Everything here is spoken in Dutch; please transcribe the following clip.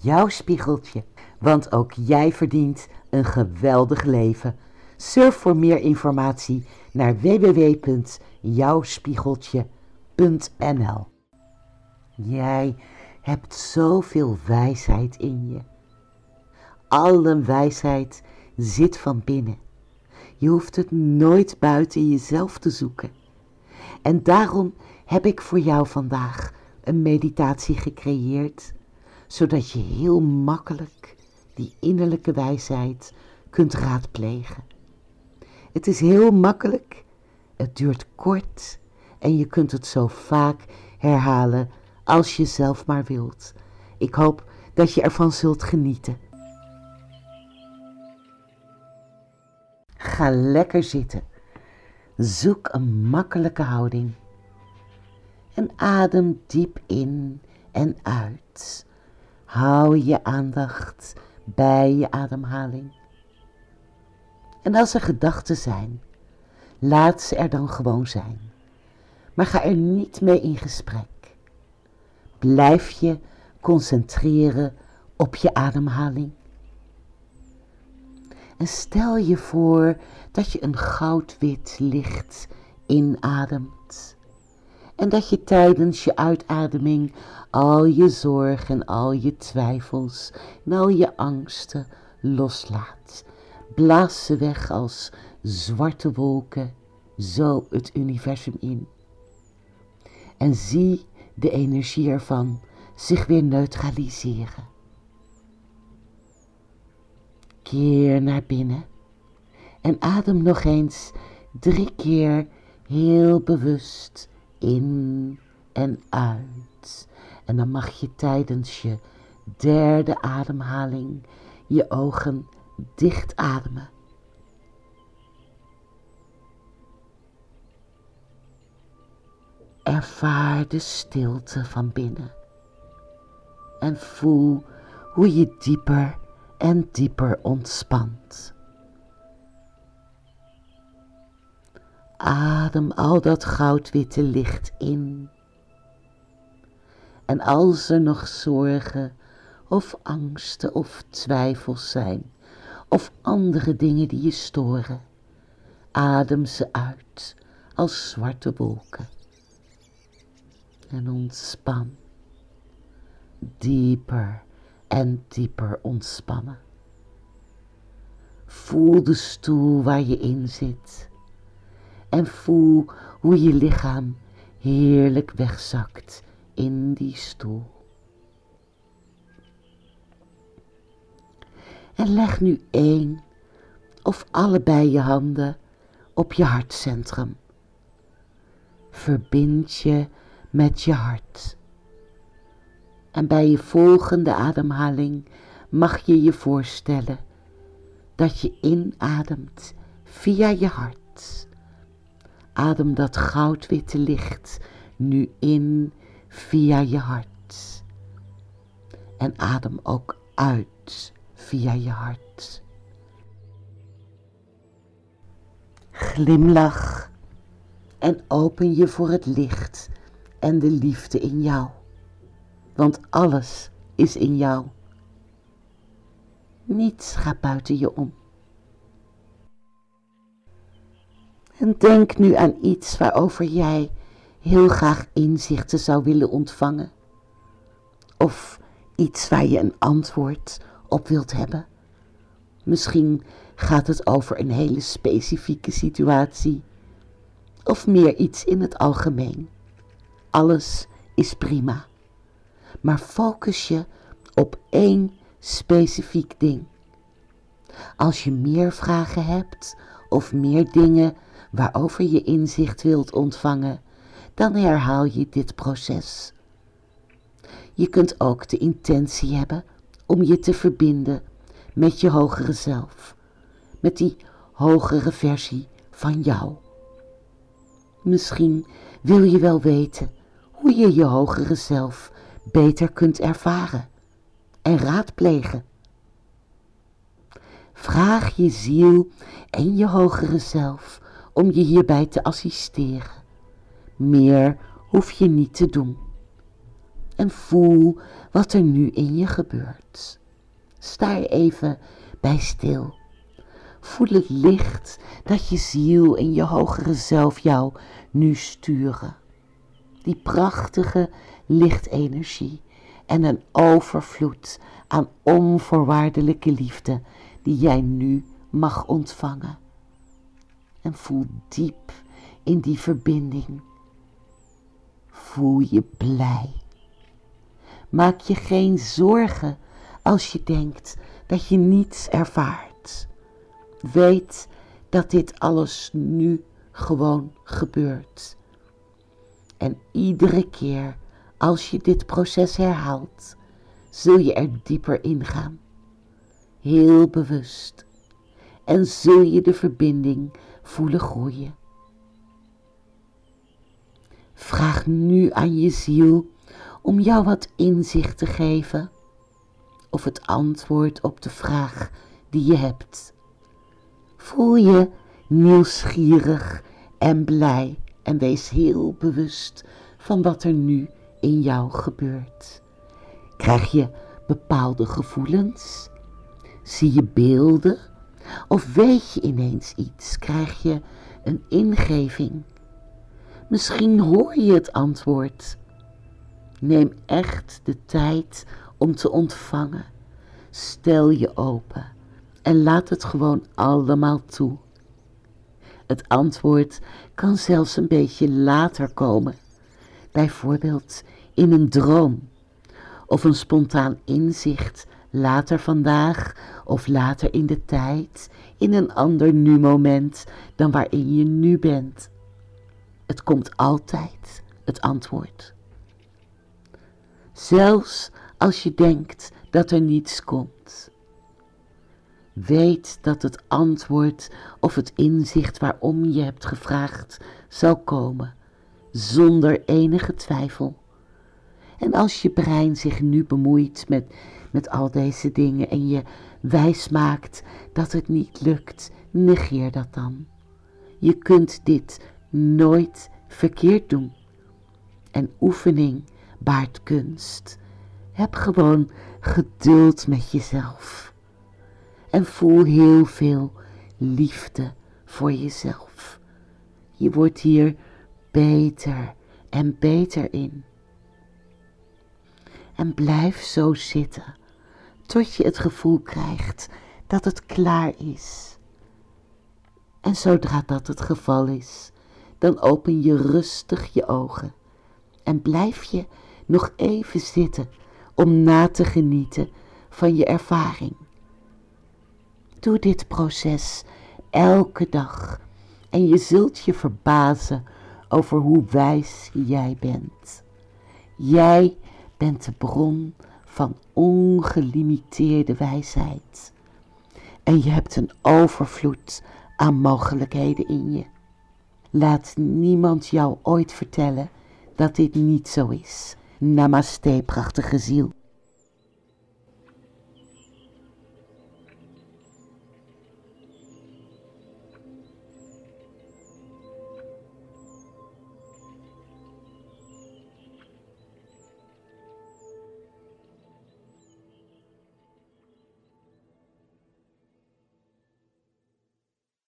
jouw spiegeltje. Want ook jij verdient een geweldig leven. Surf voor meer informatie naar www.jouwspiegeltje.nl Jij hebt zoveel wijsheid in je. Alle wijsheid zit van binnen. Je hoeft het nooit buiten jezelf te zoeken. En daarom heb ik voor jou vandaag een meditatie gecreëerd, zodat je heel makkelijk die innerlijke wijsheid kunt raadplegen. Het is heel makkelijk, het duurt kort en je kunt het zo vaak herhalen als je zelf maar wilt. Ik hoop dat je ervan zult genieten. Ga lekker zitten. Zoek een makkelijke houding. En adem diep in en uit. Hou je aandacht bij je ademhaling. En als er gedachten zijn, laat ze er dan gewoon zijn. Maar ga er niet mee in gesprek. Blijf je concentreren op je ademhaling. En stel je voor dat je een goudwit licht inademt. En dat je tijdens je uitademing al je zorgen en al je twijfels en al je angsten loslaat. Blaas ze weg als zwarte wolken, zo het universum in. En zie de energie ervan zich weer neutraliseren. Keer naar binnen en adem nog eens drie keer heel bewust in en uit. En dan mag je tijdens je derde ademhaling je ogen dicht ademen. Ervaar de stilte van binnen en voel hoe je dieper en dieper ontspant. Adem al dat goudwitte licht in. En als er nog zorgen of angsten of twijfels zijn, of andere dingen die je storen, adem ze uit als zwarte wolken. En ontspan. Dieper en dieper ontspannen. Voel de stoel waar je in zit. En voel hoe je lichaam heerlijk wegzakt in die stoel. En leg nu één of allebei je handen op je hartcentrum. Verbind je met je hart. En bij je volgende ademhaling mag je je voorstellen dat je inademt via je hart. Adem dat goudwitte licht nu in via je hart. En adem ook uit via je hart. Glimlach en open je voor het licht en de liefde in jou. Want alles is in jou. Niets gaat buiten je om. En denk nu aan iets waarover jij heel graag inzichten zou willen ontvangen. Of iets waar je een antwoord op wilt hebben. Misschien gaat het over een hele specifieke situatie. Of meer iets in het algemeen. Alles is prima. Maar focus je op één specifiek ding. Als je meer vragen hebt of meer dingen waarover je inzicht wilt ontvangen, dan herhaal je dit proces. Je kunt ook de intentie hebben om je te verbinden met je hogere zelf, met die hogere versie van jou. Misschien wil je wel weten hoe je je hogere zelf beter kunt ervaren en raadplegen. Vraag je ziel en je hogere zelf om je hierbij te assisteren. Meer hoef je niet te doen. En voel wat er nu in je gebeurt. Sta er even bij stil. Voel het licht dat je ziel en je hogere zelf jou nu sturen. Die prachtige lichtenergie en een overvloed aan onvoorwaardelijke liefde die jij nu mag ontvangen. En voel diep in die verbinding. Voel je blij. Maak je geen zorgen als je denkt dat je niets ervaart. Weet dat dit alles nu gewoon gebeurt. En iedere keer als je dit proces herhaalt, zul je er dieper ingaan. Heel bewust. En zul je de verbinding voelen groeien. Vraag nu aan je ziel om jou wat inzicht te geven of het antwoord op de vraag die je hebt. Voel je nieuwsgierig en blij en wees heel bewust van wat er nu in jou gebeurt. Krijg je bepaalde gevoelens? Zie je beelden? Of weet je ineens iets? Krijg je een ingeving? Misschien hoor je het antwoord. Neem echt de tijd om te ontvangen. Stel je open en laat het gewoon allemaal toe. Het antwoord kan zelfs een beetje later komen. Bijvoorbeeld in een droom of een spontaan inzicht later vandaag of later in de tijd, in een ander nu-moment dan waarin je nu bent. Het komt altijd, het antwoord. Zelfs als je denkt dat er niets komt. Weet dat het antwoord of het inzicht waarom je hebt gevraagd zal komen, zonder enige twijfel. En als je brein zich nu bemoeit met, met al deze dingen en je wijs maakt dat het niet lukt, negeer dat dan. Je kunt dit nooit verkeerd doen. En oefening baart kunst. Heb gewoon geduld met jezelf. En voel heel veel liefde voor jezelf. Je wordt hier beter en beter in. En blijf zo zitten tot je het gevoel krijgt dat het klaar is. En zodra dat het geval is, dan open je rustig je ogen en blijf je nog even zitten om na te genieten van je ervaring. Doe dit proces elke dag en je zult je verbazen over hoe wijs jij bent. Jij bent de bron van ongelimiteerde wijsheid. En je hebt een overvloed aan mogelijkheden in je. Laat niemand jou ooit vertellen dat dit niet zo is. Namaste, prachtige ziel.